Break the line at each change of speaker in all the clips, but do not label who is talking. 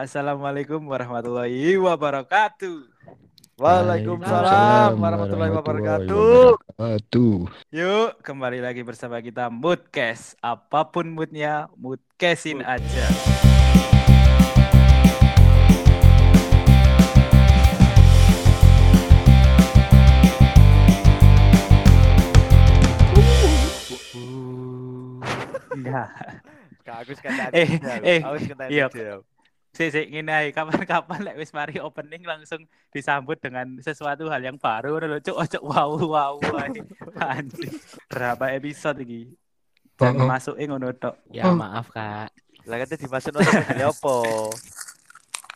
Assalamualaikum warahmatullahi wabarakatuh.
Waalaikumsalam warahmatullahi wabarakatuh.
wabarakatuh.
Yuk, kembali lagi bersama kita Moodcast. Apa pun moodnya, moodcastin aja. Enggak.
Kak aku sekarang
Eh, eh, iya. Ngene ae kapan-kapan lek wis mari opening langsung disambut dengan sesuatu hal yang baru lho cuk ojo wow wow ae. Anjing. Berapa episode iki? Dan masukin ngono tok.
Ya maaf kak.
Lah kate dimaksud ono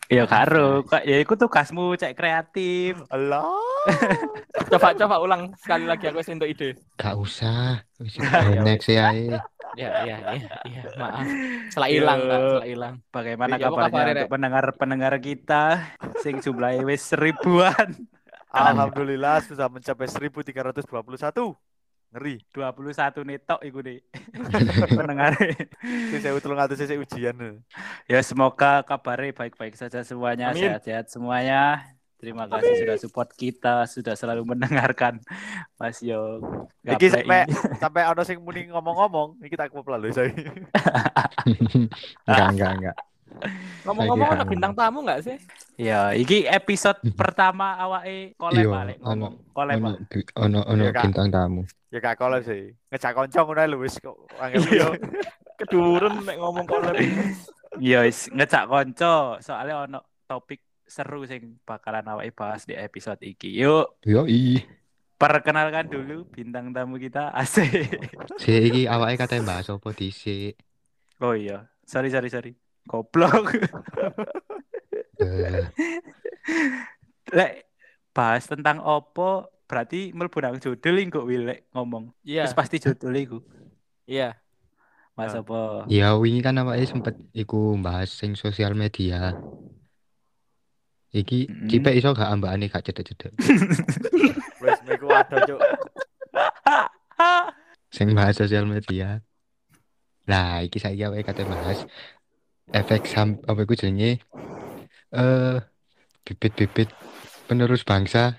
model apa?
Ya karo, kok ya iku tugasmu cek kreatif.
Allah.
Coba coba ulang sekali lagi aku wis entuk ide.
Gak usah. Wis
Ya,
next ya. eh.
Ya ya ya ya maaf. Setelah hilang kak,
Yo.
setelah hilang.
Bagaimana
Iya, apa
kabarnya
kabarnya,
untuk pendengar-pendengar kita sing jumlahnya wis seribuan.
Alhamdulillah sudah mencapai 1321. Ngeri.
21 netok iku nih. pendengar.
Sing saya utulung atau saya ujian.
Ya semoga kabarnya baik-baik saja semuanya,
Amin.
sehat-sehat semuanya. Terima kasih sudah support kita, sudah selalu mendengarkan Mas Yo.
Iki sampai
ini.
sampai ono sing muni ngomong-ngomong, iki tak kepala lho saya.
Enggak, enggak, enggak.
Ngomong-ngomong ada bintang tamu nggak sih?
Ya, iki episode pertama awake collab
Iya,
balik ngomong. Collab.
Ono ono
Kak.
bintang tamu.
Ya gak kolab sih. Ngejak konco ngono lho wis kok angel
Iya. Kedurun nek ngomong collab.
Iya, wis ngecak konco, soalnya ono topik seru sing bakalan awake bahas di episode iki. Yuk,
Yo i.
perkenalkan dulu bintang tamu kita Asik.
Si iki awake katanya bahas apa dhisik.
Oh iya, sorry sorry sorry. Goblok.
Eh,
Lek bahas tentang opo berarti mlebu nang judul kok wilek ngomong.
Iya.
Terus pasti judul iku.
Iya.
Mas
Ah.
apa?
Ya wingi kan awake sempet iku bahas sing sosial media. Iki
Mm-mm.
cipe iso gak ambakane gak cedek-cedek.
Wis meku ada cuk.
Sing bahas sosial media. Lah, iki saiki awake kate bahas efek sam apa iku jenenge eh bibit-bibit penerus bangsa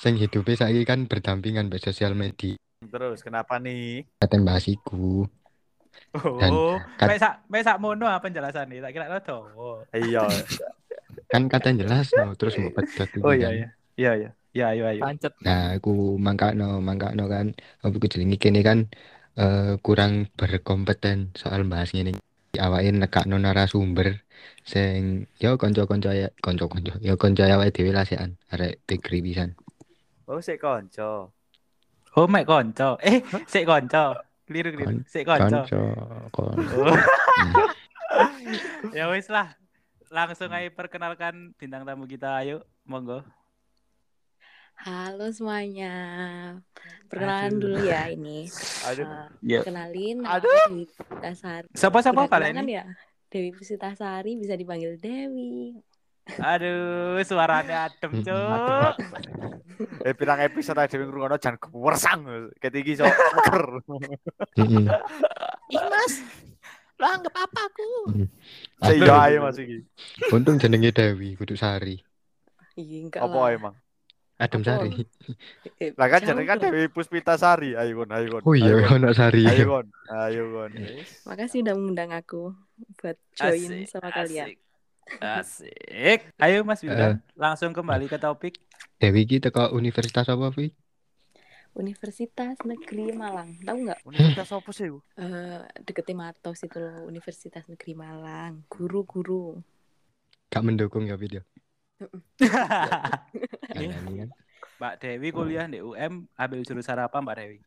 sing hidupnya saiki kan berdampingan mbek sosial media.
Terus kenapa nih?
Kate bahas iku. Dan
Oh,
kat-
mek sak mek sak mono apa penjelasannya? Tak kira lo dawa.
Iya.
Kan kate jelas no, terus mau iku
Oh iya
kan.
iya. Iya iya. Ya ayo ayo.
Pancet.
Nah, aku mangkakno, mangkakno kan apa iku jenenge kene kan eh, kurang berkompeten soal bahas ngene. Awake nekakno narasumber sing yo kanca-kanca ya kanca-kanca yo kanca awake dhewe lah sekan arek degree pisan.
Oh sik konco.
Oh mek konco. Eh, sik konco. Keliru keliru.
Kon-
Sik konco.
Kanca kon.
Oh. ya wis lah. Langsung aja perkenalkan bintang tamu kita ayo. Monggo.
Halo semuanya. Perkenalan
Aduh.
dulu ya ini.
Aduh.
Eh,
Ya.
kenalin
Aduh.
Dewi Pusitasari.
Kalian
kenal kan
ini?
ya? Dewi Pusitasari bisa dipanggil Dewi.
Aduh, suaranya adem,
Mm-mm.
Cuk.
Eh pirang episode aja ming ngrungokno jan kewersang. Ketiki iso meker.
Heeh.
Ih mas, lo anggap apa aku?
Sik yo ae Mas iki.
Untung jenenge Dewi kudu Sari.
Iya enggak
Apa emang?
Adem
Apa?
Sari.
Eh,
Lah kan jenenge kan
dong.
Dewi Puspitasari. Ayo kon, ayo kon.
Oh iya
Ayo, kon.
ono Sari.
Ayo kon. Ayo kon.
Makasih udah mengundang aku buat join
Asik,
sama kalian.
asik. Asik. Ayo Mas Bintang, langsung kembali ke topik.
Dewi iki teko universitas apa, Vi?
Universitas Negeri Malang. Tahu nggak?
Universitas apa sih? Bu?
Eh deketnya Matos itu loh, Universitas Negeri Malang. Guru-guru.
Gak mendukung ya video.
Ini
kan.
Mbak Dewi kuliah di UM ambil jurusan apa Mbak Dewi?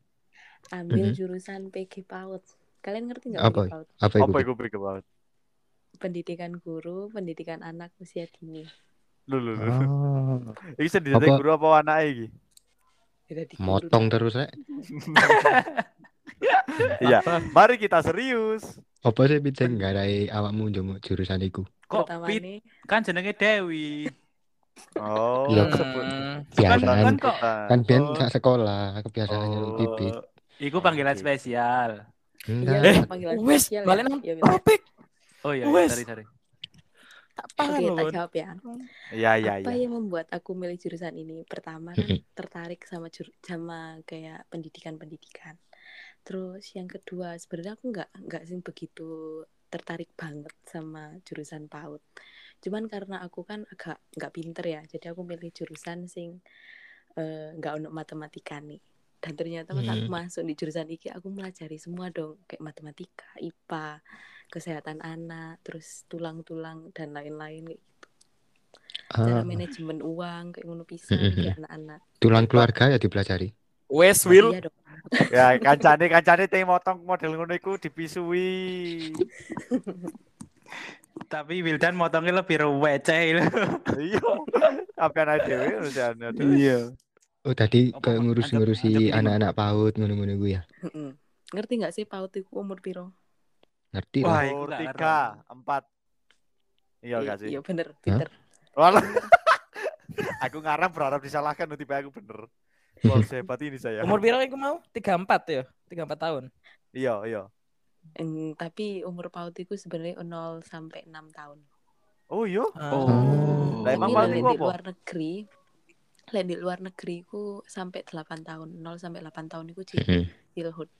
Ambil
Mhm.
jurusan PG PAUD. Kalian ngerti nggak
Apa?
PG PAUD?
Apa
Apa
iku?
iku pikir banget?
Pendidikan guru, pendidikan anak usia dini.
Lho lho lho.
Oh,
Iki sendiri
Apa?
guru apa anake iki?
Motong terus rek.
Iya. Mari kita serius.
Apa sih Pit sing garai awakmu jurusan iku?
Kok Pit kan jenenge Dewi.
Oh.
Iya,
sebut.
Hmm,
kan kok
kan biyen
Oh.
sak sekolah kebiasaannya
Oh.
pipit.
Iku panggilan
iya
Enggak.
Eh,
panggilan
wes,
spesial
balik
ya.
nang
Iya,
topik.
Oh iya, iya
Wes.
sorry sorry.
Tak paham
Oke, tak jawab ya.
Iya iya
Apa yang membuat aku milih jurusan ini? Pertama kan tertarik sama jur sama kayak pendidikan-pendidikan. Terus yang kedua sebenarnya aku nggak nggak sih begitu tertarik banget sama jurusan PAUD. Cuman karena aku kan agak nggak pinter ya, jadi aku milih jurusan sing eh, nggak untuk matematika nih. Dan ternyata pas aku
Hmm.
masuk di jurusan iki aku melajari semua dong kayak matematika, IPA, kesehatan anak, terus tulang-tulang dan lain-lain kayak gitu. Cara
Ah,
manajemen uang kayak ngono pisan
Mm-mm.
kayak anak-anak.
tulang keluarga ya dipelajari.
Wes
Oh,
Will.
iya.
Ya kancane kancane teh motong model ngono iku dipisui.
Tapi Wildan motongnya lebih receh.
Iya. Apa anak dhewe.
Iya.
Oh tadi kayak ngurus-ngurusi anak-anak PAUD ngono-ngono gue ya.
Ngerti nggak sih PAUD itu umur piro?
Ngerti
Wah,
Umur tiga, empat. Iya
I-
gak sih?
Iya bener, pinter.
Walah. aku ngarang berharap disalahkan nanti aku bener. Wah, sehebat ini saya.
Umur piro iku mau? 34 ya? 34 tahun.
Iya, iya.
Eng, tapi umur PAUD itu sebenarnya 0 sampai 6 tahun.
Oh iya.
Oh.
Lah, emang
Tapi
PAUD
di
apa?
luar negeri, lek di luar negeri ku sampai 8 tahun, 0 sampai 8 tahun itu childhood.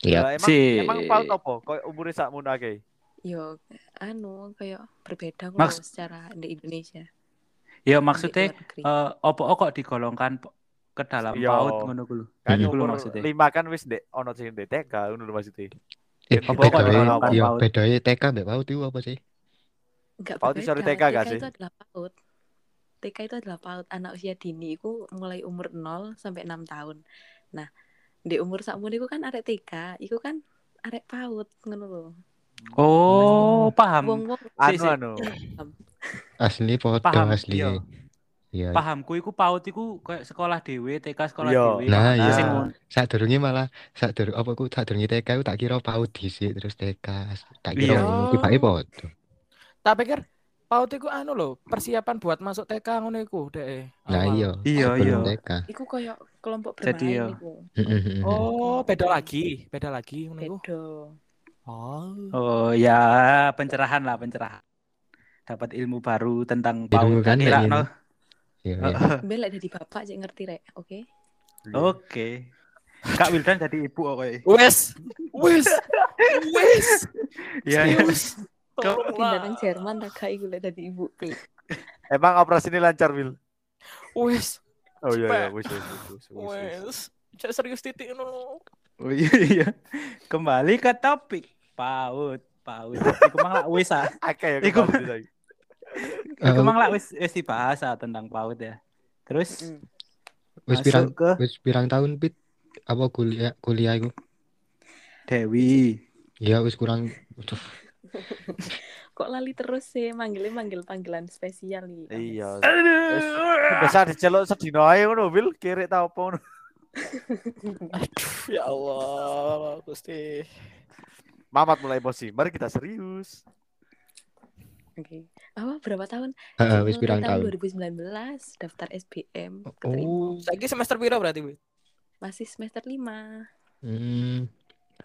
Iya.
Lah, emang
Si-
emang paut apa? Kok umure sakmono akeh?
Yo, anu kayak berbeda kok
Maks-
secara di Indonesia.
Ya maksudnya
negeri.
eh opo kok digolongkan ke dalam
Iya.
paut ngono ku lho.
Kan umur
maksudnya.
lima kan wis dek ono sing dek TK ngono maksudnya.
Eh,
Apa
kok
bedanya, iya,
PAUD?
bedanya TK mbak PAUD itu apa sih?
Enggak
PAUD
berbeda.
disuruh TK gak sih?
itu adalah PAUD. TK itu adalah PAUD anak usia dini itu mulai umur 0 sampai 6 tahun. Nah, di umur sakmono iku kan arek TK, iku kan arek PAUD ngono lho.
Oh, paham.
Wong-wong
Si,
Anu anu.
Asli
Paham,
asli.
iya.
Iya.
Pahamku iku paut iku kayak sekolah dhewe, TK sekolah
Iya.
dhewe.
Nah,
iya.
Sing ngono.
Saat durungnya malah saat durung apa ku saat durungnya TK ku tak kira PAUD dhisik terus TK. Tak
Iya.
kira ngono tibake foto.
Tak pikir PAUD iku anu lho, persiapan buat masuk TK ngono iku dek.
Nah
awal.
iya.
Iya,
sebelum
iya.
TK.
iku koyo kelompok
Jadi,
bermain
ya.
iku.
Mm-mm.
Oh, beda lagi, beda lagi ngono iku.
Beda.
Oh.
Oh, ya pencerahan lah, pencerahan. Dapat ilmu baru tentang
Ilmu
paut.
kan,
Kira
kayak
no.
Iya, iya.
Mbelek dari bapak cek ngerti rek, oke?
Oke. Kak Wildan jadi ibu kok kowe.
Wes. Wes. Wes.
Iya, iya.
Serius.
Pindah nang Jerman tak kayak iku lek dadi ibu.
Emang operasi ini lancar, Wil?
Wes.
Oh iya iya,
Cepet.
wis wis wis, wis, wis.
Wes. Cek serius titik ngono.
Oh iya iya. Kembali ke topik paut, paut. Iku mang lak wis ah.
Ya
Iku-
kembali lagi.
Iku
Eh,
mang lak wis wis dibahas ah tentang paut ya. Terus.
Wis pirang
ke
wis pirang tahun pit apa kuliah kuliah iku?
Dewi.
Ya wis kurang Aduh,
Kok lali terus sih manggilnya manggil panggilan spesial nih.
Iya.
Aduh.
Bisa diceluk sedino ae ngono, Wil. Kiri ta opo ngono.
Aduh, ya Allah, Gusti.
Mamat mulai emosi. Mari kita serius.
Oke. Apa berapa tahun?
Heeh, wis
Mulai
pirang tahun.
2019 daftar SBM keterima.
Oh.
Saiki semester piro berarti, Bu?
Masih semester 5.
Hmm.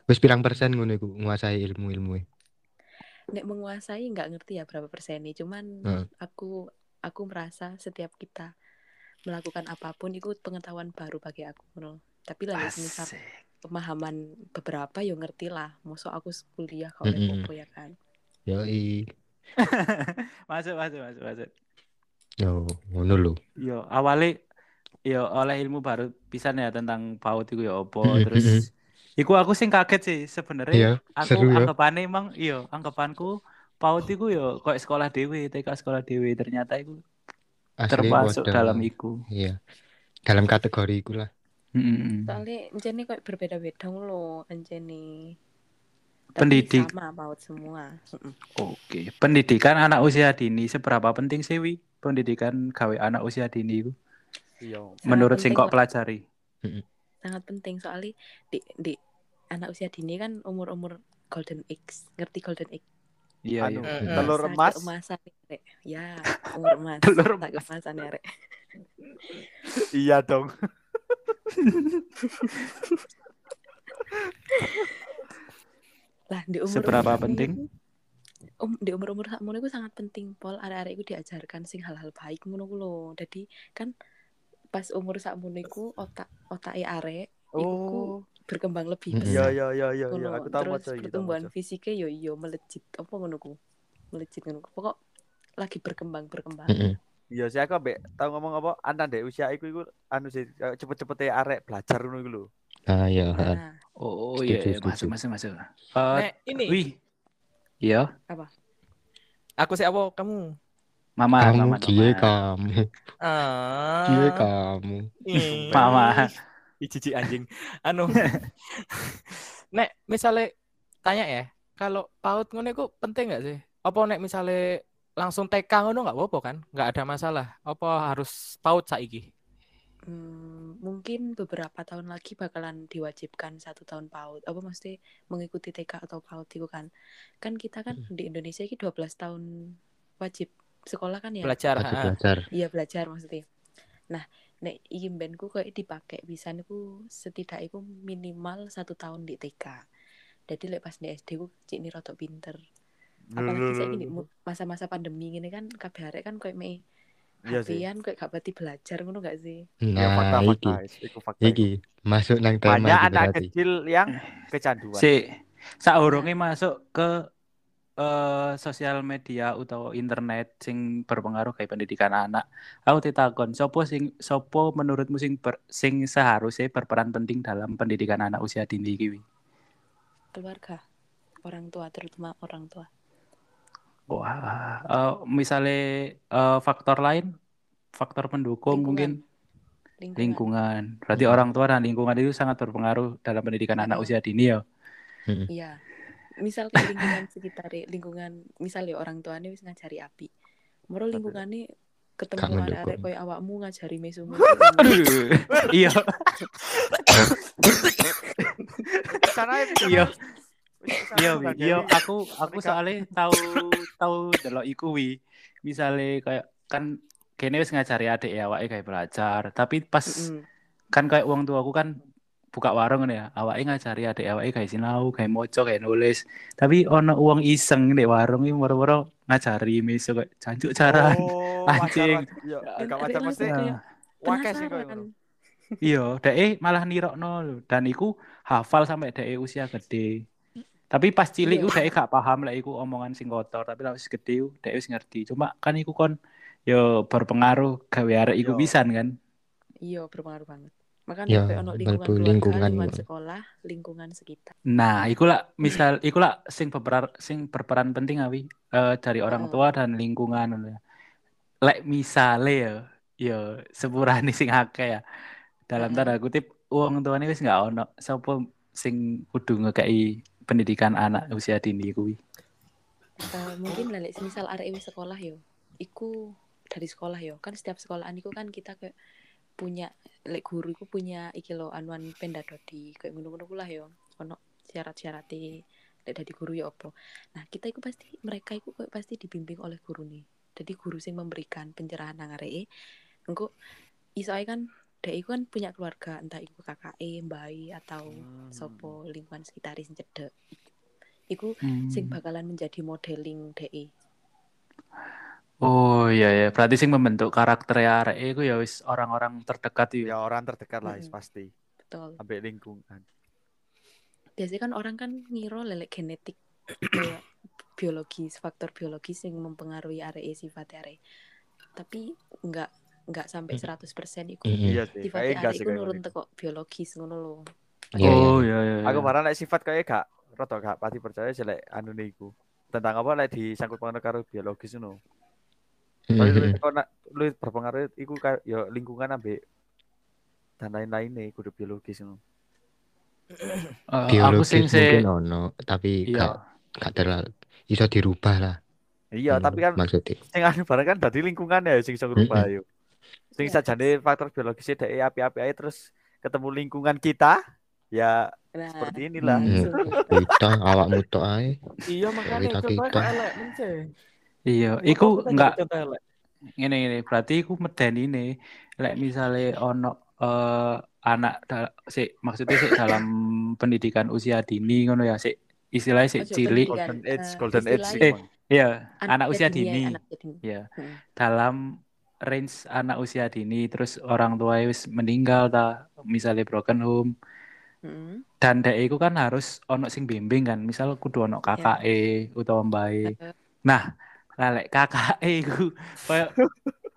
Wis pirang persen ngono iku nguasai ilmu-ilmu. e?
Nek menguasai nggak ngerti ya berapa persennya, cuman
Heeh.
aku aku merasa setiap kita melakukan apa pun itu pengetahuan baru bagi aku ngono. Tapi lah misal pemahaman beberapa yo ngerti lah. Mosok aku kuliah kalau
Mm-mm.
apa ya kan.
Yoi.
masuk masuk masuk masuk.
Yo, ngono lho.
Yo awalnya yo oleh ilmu baru pisan ya tentang paut itu ya opo
Mm-mm,
terus Iku aku sing kaget sih sebenarnya.
Iya,
aku
seru ya.
anggapannya emang iya, anggapanku paut iku yo kayak sekolah dewe, TK sekolah dewe ternyata iku
Asli
termasuk
wadah.
dalam iku.
Iya. Dalam kategori iku lah.
Mm-mm.
Soalnya encene kok berbeda-beda loh encene. Tapi
Pendidik.
sama paut semua.
Oke, pendidikan anak usia dini seberapa penting sih wi? Pendidikan gawe anak usia dini itu
Iya.
menurut sing
penting,
kok
Pak.
pelajari.
Sangat penting soalnya di di anak usia dini kan umur-umur golden age. Ngerti golden age?
Iya,
Anu,
iya.
Mm-mm.
telur emas.
keemasan rek. Ya, umur emas.
Telur
Tak keemasan ya, rek.
Iya dong.
Lah di umur
Seberapa
umur
penting?
ini, um, di umur-umur sakmono iku sangat penting pol arek-arek iku diajarkan sing hal-hal baik ngono ku lho. Dadi kan pas umur sakmono iku otak otake arek iku
Oh,
berkembang lebih
iya
pesat.
iya iya iya iya. Aku tahu
Terus
maca iki. tahu
pertumbuhan
maca.
fisiknya yo yo melejit apa ngono ku. Melejit ngono. Pokok lagi berkembang berkembang.
Mm-mm.
Iya sih aku ambek tahu ngomong apa antan dek usia iku iku anu sih cepet-cepet arek belajar ngono iku lho.
Nah, ya.
Nah,
Oh iya, iya, masuk masuk masuk. Eh,
Nek ini
wih. Iya,
aku sih apa kamu?
mama,
Kamu
mama,
kie
mama.
kamu.
Ah.
Kie kamu.
Mama.
Ih, cici anjing. Anu. nek misalnya tanya ya, kalau paut ngono iku penting nggak sih? Apa nek misalnya langsung TK ngono nggak apa-apa kan? Nggak ada masalah. Apa harus paut saiki?
Hmm, mungkin beberapa tahun lagi bakalan diwajibkan satu tahun PAUD. Apa mesti mengikuti TK atau PAUD itu kan? Kan kita kan di Indonesia ini 12 tahun wajib sekolah kan ya?
Belajar.
Belajar.
Iya belajar maksudnya. Nah, nek iki mbenku kayak dipakai bisa niku setidaknya iku minimal satu tahun di TK. Jadi lek pas di SD ku cik ni rotok pinter. Apalagi saya ini masa-masa pandemi ini kan kabeh arek kan kayak me
Iya sih.
HP-an kayak gak berarti belajar ngono gak sih?
Ya fakta
Nah,
fakta.
iki.
Iku fakta.
Iki masuk nang tema
Banyak anak
berarti.
kecil yang kecanduan.
Si, saurunge masuk ke eh, sosial media utawa internet sing berpengaruh kayak pendidikan anak. Aku ditakon, sopo sing sopo menurutmu sing ber, sing seharusnya berperan penting dalam pendidikan anak usia dini kiwi?
Keluarga, orang tua terutama orang tua.
Wah, eh, misalnya eh, faktor lain, faktor pendukung mungkin
Lingkungan.
lingkungan. Berarti
Hmm.
orang tua dan lingkungan itu sangat berpengaruh dalam pendidikan anak
Mm-mm.
usia dini ya.
Iya. Misal kayak lingkungan sekitar lingkungan misalnya orang tuanya wis ngajari api. Moro lingkungannya ketemu arek-arek
mendukung.
koyo awakmu ngajari mesu
Aduh, iya,
Sana
iya. Iya, Wi. iya. Aku aku soalnya tahu tahu delok iku wi. Misale kayak kan kene wis ngajari adik ya awake kayak belajar, tapi pas kan kayak uang tua aku kan buka warung ngono ya, awake ngajari adik awake kayak sinau, kayak moco, kayak nulis. Tapi ono uang iseng di warung iki moro-moro ngajari meso kayak jancuk jaran.
Oh,
Anjing.
wajar, wajar.
Dan
gak wajar mesti
langsung kayak,
wakes sih.
Iya, dhek malah nirokno lho. Dan iku hafal sampai dhek usia gede. Tapi pas cilik
Iya.
ku dhek gak paham lek iku omongan sing kotor, tapi lek wis gede dhek wis ngerti. Cuma kan iku kon yo berpengaruh gawe arek iku pisan kan.
Iya, berpengaruh banget. Makanya
Ya,
kayak ono lingkungan keluarga,
lingkungan.
lingkungan sekolah, lingkungan sekitar.
Nah, iku lah misal iku lah sing berperan sing berperan penting awi eh, dari orang tua dan lingkungan. Lek misale ya yo sepurane sing akeh ya. Dalam tanda kutip uang tuane wis gak ono sapa sing kudu ngekei pendidikan anak usia dini kuwi.
Eh, mungkin lah misal arek wis sekolah yo, iku dari sekolah yo. Kan setiap sekolahan iku kan kita kayak punya lek guru iku punya iki lo anuan pendadodi kayak ngono-ngono lah yo. Ono syarat-syarate lek dadi guru ya opo. Nah, kita iku pasti mereka iku kayak pasti dibimbing oleh guru nih. Jadi guru sing memberikan pencerahan nang areke. Engko iso kan dek iku kan punya keluarga, entah iku kakake, mbai atau
Hmm.
sopo lingkungan sekitar sing cedek. Iku
Hmm.
sing bakalan menjadi modeling DE.
Oh iya ya, berarti sing membentuk karakter arek iku ya wis orang-orang terdekat itu.
Ya orang terdekat lah
Mm-mm.
pasti.
Betul.
Ambek lingkungan.
Biasanya kan orang kan ngira lelek genetik kayak biologis, faktor biologis yang mempengaruhi arek sifat arek. Tapi enggak enggak sampai 100% iku.
Iya sih.
Sifat arek
sih
iku nurun
ngono.
teko biologis ngono lho.
Iya,
Oh iya iya.
Aku
iya.
barang lek sifat kayak gak roto gak pati percaya sih lek anu iku. Tentang apa lek disangkut pengaruh karo biologis ngono. Soalnya lu lu berpengaruh iku kayak ya lingkungan ambek dan lain-lain nih kudu biologis ngono.
Eh, aku
Biologis
sing se
mungkin ono, tapi
iya.
gak gak terlalu iso dirubah lah.
Iya, tapi kan
maksudnya.
sing anu barang kan dadi lingkungan ya sing iso ngrubah yo. Sing
Iya.
sajane faktor biologisnya dhek api-api ae terus ketemu lingkungan kita ya
Nah,
seperti inilah.
Hmm.
gitu.
Kita awakmu tok ae.
Iya makanya
Kita-
elek.
Iya, iku enggak ngene ngene. Berarti iku medeni nih. Lek misale ono eh, anak sik maksudnya sik dalam pendidikan usia dini ngono ya sik istilahnya sik
Ojo
cilik.
Golden age,
eh,
golden age.
Eh. Iya, anak usia dini.
anak usia dini.
Ya,
Mm.
dalam range anak usia dini terus orang tua wis meninggal ta, misalnya broken home
Mm.
dan dek iku kan harus ono sing bimbing kan, misal kudu ono kakake utawa mbae. Nah, lalek kakake iku kayak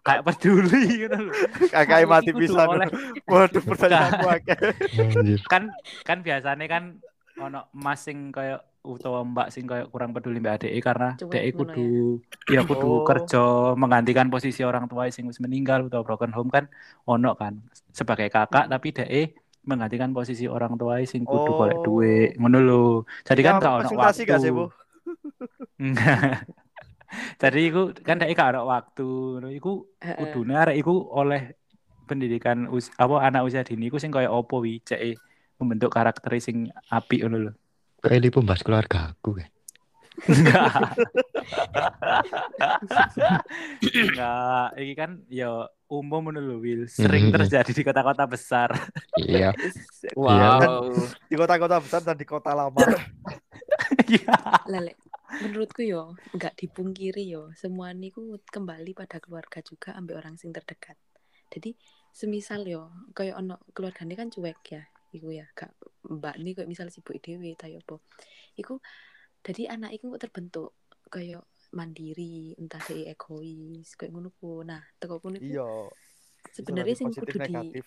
kayak peduli gitu loh.
Kakak
Aku
mati pisan.
oleh
Waduh, pertanyaanku akeh.
Anjir.
kan kan biasanya kan ono emas sing kayak utawa mbak sing kayak kurang peduli mbak adek karena dek kudu ya kudu
Oh.
kerja menggantikan posisi orang tua sing wis meninggal utawa broken home kan ono kan sebagai kakak
Hmm.
tapi dek menggantikan posisi orang tua sing kudu
Oh.
golek duit ngono lho jadi kan
Iya,
gak ono waktu
gak sih, Bu?
Jadi iku kan dek gak ono waktu ngono iku kudune arek iku oleh pendidikan us apa anak usia dini iku sing kaya opo wi cek membentuk karakter sing apik ngono lho.
Kok Eli pembahas keluarga aku kan.
Enggak. Enggak, ini kan ya umum lho Will, sering
Mhm.
terjadi di kota-kota besar.
Iya.
Wow.
Di kota-kota besar dan di kota lama.
Iya.
Lele, menurutku yo nggak dipungkiri yo semua niku kembali pada keluarga juga ambil orang sing terdekat. Jadi semisal yo kayak ono keluargane kan cuek ya, iku ya gak mbak nih kayak misal sibuk dewe tayo apa. Iku jadi anak iku kok terbentuk kayak mandiri, entah dia egois, kayak ngono ku. Nah, teko ku
Iya.
sebenarnya sing kudu di
negatif.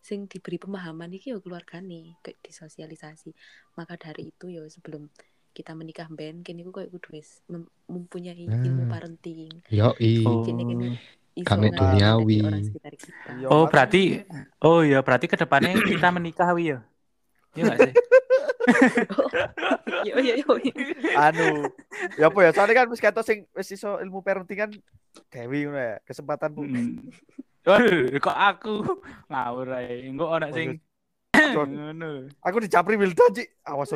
sing diberi pemahaman iki yo keluargane kayak disosialisasi maka dari itu yo sebelum kita menikah ben kini ku kayak kudu wis mempunyai ilmu
Hmm.
parenting
Yo i.
Oh.
kini kini iso
Kami duniawi.
Iya,
Oh, berarti oh ya berarti ke depannya kita menikah wi ya. Iya enggak sih?
yo yo yo
anu ya apa ya? Soalnya kan wis kata sing wis iso ilmu parenting kan Dewi ngono ya kesempatan bu
Mm. Waduh, kok aku? Ngawur ae. Engko ono sing ngono.
aku dicapri Wildan Cik. Awas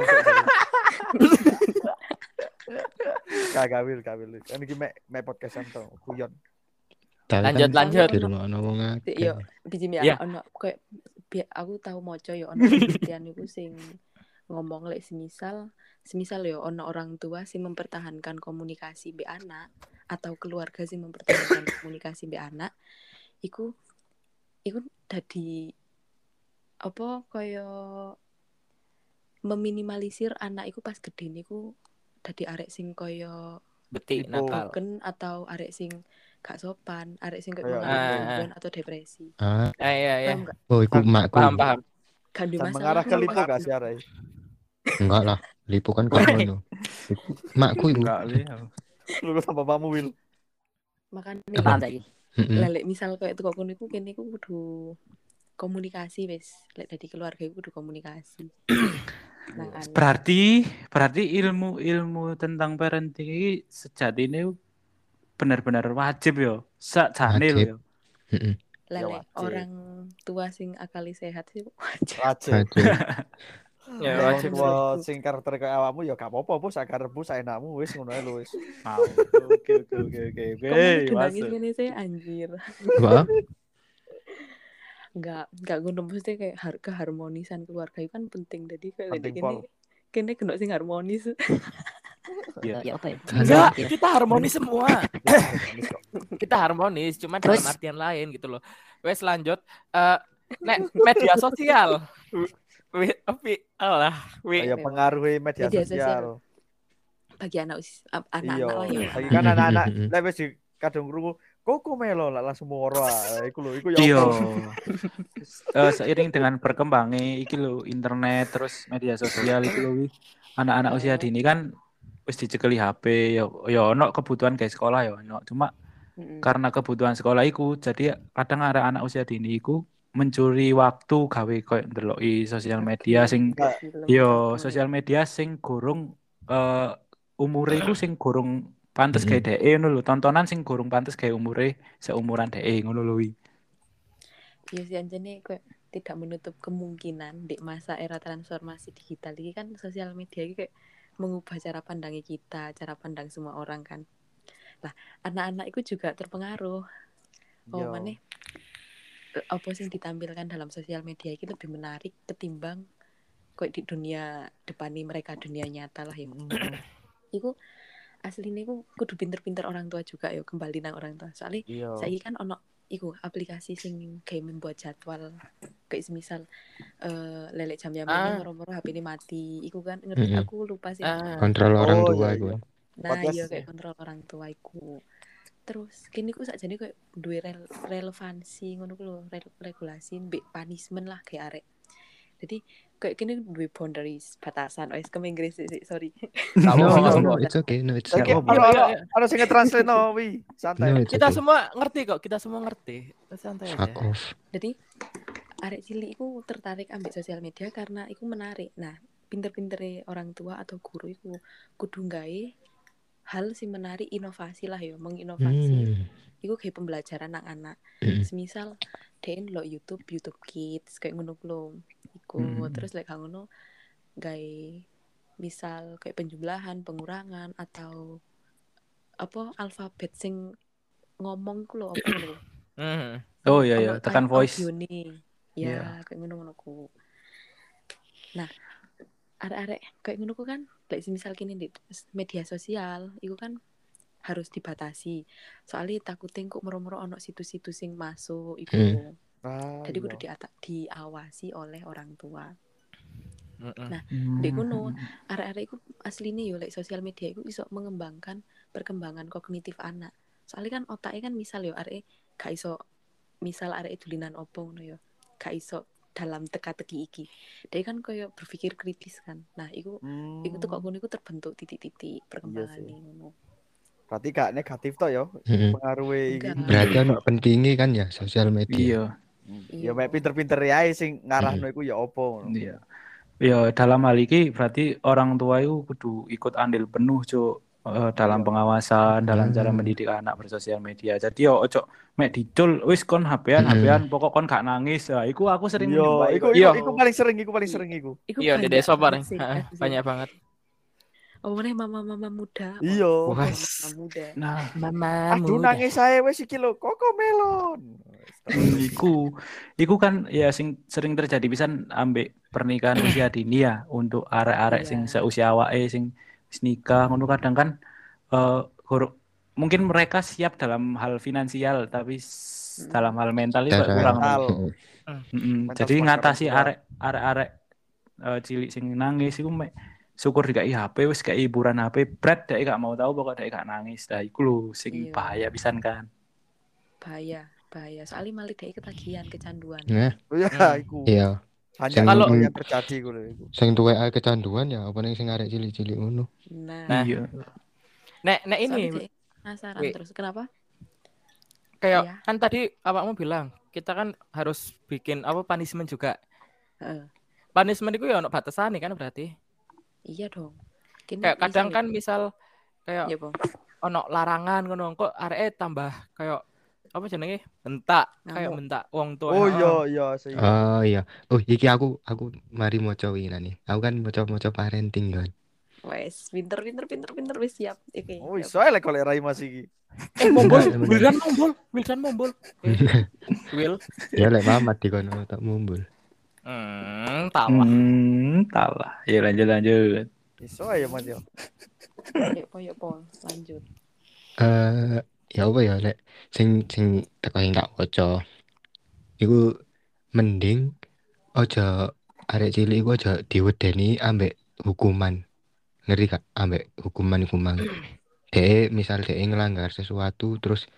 kagak wil kagak wil. Kan iki mek mek podcast to kuyon
Tapi
Lanjut,
kan
lanjut.
Di rumah ngomong
yo biji mi
Iya.
ono bi- aku tahu moco yo ono penelitian iku sing ngomong lek semisal semisal yo ono orang tua sing mempertahankan komunikasi be anak atau keluarga sing mempertahankan komunikasi be anak iku iku dadi apa kaya meminimalisir anak iku pas gede niku dadi arek sing kaya
Betik
Ibu.
nakal.
atau arek sing gak sopan arek sing
Kayak
kayak
gitu. Ah, ah.
gangguan atau depresi
Ah,
Eh, iya iya.
oh iku makku.
Paham paham.
Dan
masalah
mengarah ke
kok.
lipo gak sih arai
Enggak lah. Lipo kan kok ngono. Makku iku.
Enggak li.
lu sama pamu wil
Kenalan saiki.
Heeh.
lelek misal kayak tuh kono iku kene iku kudu komunikasi wis lek dari keluarga iku kudu komunikasi
Berarti berarti ilmu-ilmu tentang parenting ini sejatinya benar-benar wajib yo. Sakjane lho
Wajib.
yo.
Heeh.
wajib.
orang tua sing akali sehat sih wajib
wajib
Wajib.
Ya, wajib.
tua sing karakter kayak awakmu ya gak apa-apa bu sakarepmu saenakmu wis ngono ae lho wis.
Oke oke oke oke.
nangis
masuk.
gini sih anjir
Wah,
nggak nggak ngono mesti kayak har keharmonisan keluarga itu kan penting jadi kayak
Penting, Pol.
kene kena sing harmonis
Iya.
Ya apa ya?
Enggak, kita harmonis semua.
Kok.
Kita harmonis, cuman
Terus?
dalam artian lain gitu loh. Wes lanjut eh nek media sosial. Wi, wi, alah, wi.
ya pengaruhi media
Media
sosial
bagi anak us- a-
iya
anak-anak lah ya
lagi kan anak-anak lek wis kadung krungu koko melo lah langsung moro iku lho iku ya
Iya. Eh, seiring dengan berkembangnya iki lho internet terus media sosial iki lho anak-anak usia dini kan wis dicekeli HP ya ya ono kebutuhan kayak sekolah ya ono cuma
Mm-mm.
karena kebutuhan sekolah iku jadi kadang ada anak usia dini iku mencuri waktu gawe koyo ndeloki sosial media sing
Film,
yo sosial media sing gorong eh umure iku sing gorong pantes
Mhm.
kayak DE ngono lho tontonan sing gorong pantes kayak umure seumuran DE ngono lho.
Iya sih anjane kayak tidak menutup kemungkinan di masa era transformasi digital ini kan sosial media ini kayak mengubah cara pandangnya kita, cara pandang semua orang kan. Lah, anak-anak itu juga terpengaruh. Oh, mana apa sih ditampilkan dalam sosial media ini lebih menarik ketimbang kayak di dunia depani mereka dunia nyata lah ya. Iku aslinya ku kudu pinter-pinter orang tua juga yo kembali nang orang tua soalnya saya kan ono iku aplikasi sing kayak membuat jadwal kayak semisal eh lelek jam jam
Ah.
ini moro-moro HP ini mati iku kan ngerti
Mm-mm.
aku lupa sih
Ah.
Kontrol orang
Oh,
tua
iya,
iku.
iya.
nah
podcast
iya
ya?
kayak kontrol orang tua iku terus kini ku sakjane kayak duwe rel- relevansi ngono ku lho re- regulasi mbek punishment lah kayak arek jadi kayak kini duwe boundaries batasan wes ke Inggris sih sih, sorry
No, no, no, it's okay. No, it's
ono
Iya, iya.
ono sing nge-translate no, wi. Santai.
No,
Kita
okay.
semua ngerti kok, kita semua ngerti. Santai
Fuck
aja.
off.
jadi arek cilik iku tertarik ambil sosial media karena iku menarik nah pinter-pintere orang tua atau guru iku kudu gawe hal sing menarik inovasi lah yo menginovasi
Hmm.
iku kayak pembelajaran anak anak
Mm.
semisal DN lo YouTube YouTube Kids kayak ngono ku lho iku
Hmm.
terus lek like, ngono gawe misal kayak penjumlahan pengurangan atau apa alfabet sing ngomong ku lho apa lho
Hmm.
Oh iya iya, tekan voice.
audione. Ya,
Iya.
kayak ngono-ngono ku. Nah, arek-arek kayak ngono ku kan, lek misal kini di media sosial, itu kan harus dibatasi. Soalnya takutin kok moro-moro ono situs-situs sing masuk iku.
Hmm.
Ah,
Jadi
iya.
kudu diata- diawasi oleh orang tua. Nah,
Hmm.
Dek ngono, arek-arek iku asline yo lek sosial media iku iso mengembangkan perkembangan kognitif anak. Soalnya kan otaknya kan misal yo arek gak iso misal arek dulinan opo ngono yo. Gak iso dalam teka-teki iki. Dia kan koyo berpikir kritis kan. Nah, iku
Hmm.
iku tuh kok ngono iku terbentuk titik-titik perkembangan
sih.
ngono.
Berarti gak negatif toh yo
Mm-mm.
pengaruhi iki.
Berarti ono pentingnya kan ya sosial media.
Iya,
Hmm.
Iya.
Ya mek pinter-pinter ya sing ngarahno iku ya opo ngono.
iya. Ya dalam hal ini berarti orang tua itu kudu ikut andil penuh cuk eh, dalam
Iya.
pengawasan, dalam cara
Hmm.
mendidik anak bersosial media. Jadi yo ojo mek dicul wis kon HP-an
Hmm.
HP-an pokok kon gak nangis. Nah, iku aku sering menjumpai
iku iku, iku paling sering, iku paling sering iku.
Iku
Iya, di desa bareng. Banyak banget.
Oh, mana mama-mama muda. Wah,
Iya.
mama muda.
Nah,
Mama
Aduh nangis saya wes iki lho, koko melon.
Hmm, iku iku kan ya sing sering terjadi pisan ambek pernikahan usia dini ya untuk arek-arek sing
Iya.
seusia awake sing wis nikah ngono kadang kan eh guru- mungkin mereka siap dalam hal finansial tapi s-
Mm.
dalam hal mental itu kurang
Mental.
Mm-mm.
Mm-mm.
Mental
Jadi ngatasi
tua.
arek arek-arek eh, cilik sing nangis iku mek syukur dikai HP wis kayak hiburan HP berat dek gak mau tahu pokok dek gak nangis. Nah iku lho sing
Iya.
bahaya pisan kan.
Bahaya, bahaya. Soalnya malah dia ketagihan, kecanduan.
Nah,
Iya,
Hmm.
iku.
iya.
Hanya kalau yang terjadi lho iku.
Sing tuwek ae kecanduan ya apa ning sing arek cilik-cilik ngono.
Nah,
Nah,
Iya.
Nek nek ini
penasaran terus kenapa?
kayak
Iya.
kan tadi awakmu bilang kita kan harus bikin apa punishment juga.
Heeh.
Punishment itu ya ono batasan kan berarti.
Iya dong. Kini
Kayak kadang kan misal kayak
ya, Bang.
ono larangan ngono kok areke tambah kayak apa jenenge bentak kayak bentak wong tua.
Oh iya iya sih.
Oh iya. Oh iki aku aku mari maca wingi Aku kan maca-maca parenting kan.
Wes, pinter, pinter, pinter, pinter, wes siap. Oke.
Oh
siap.
iso lek golek rai Mas iki.
Eh mombol. Wildan mombol, Wildan mombol. Will.
Ya lek mamat di kono tak mumbul.
Hmm, tawa.
Hmm, talah. Ya lanjut lanjut.
Iso ae Mas yo.
Yuk, po, yuk, po. Lanjut.
Eh ya apa ya lek sing sing teko sing tak waca. Iku mending aja arek cilik iku aja diwedeni ambek hukuman. Ngerti gak? Ambek hukuman iku mang. Dek misal dek ngelanggar sesuatu terus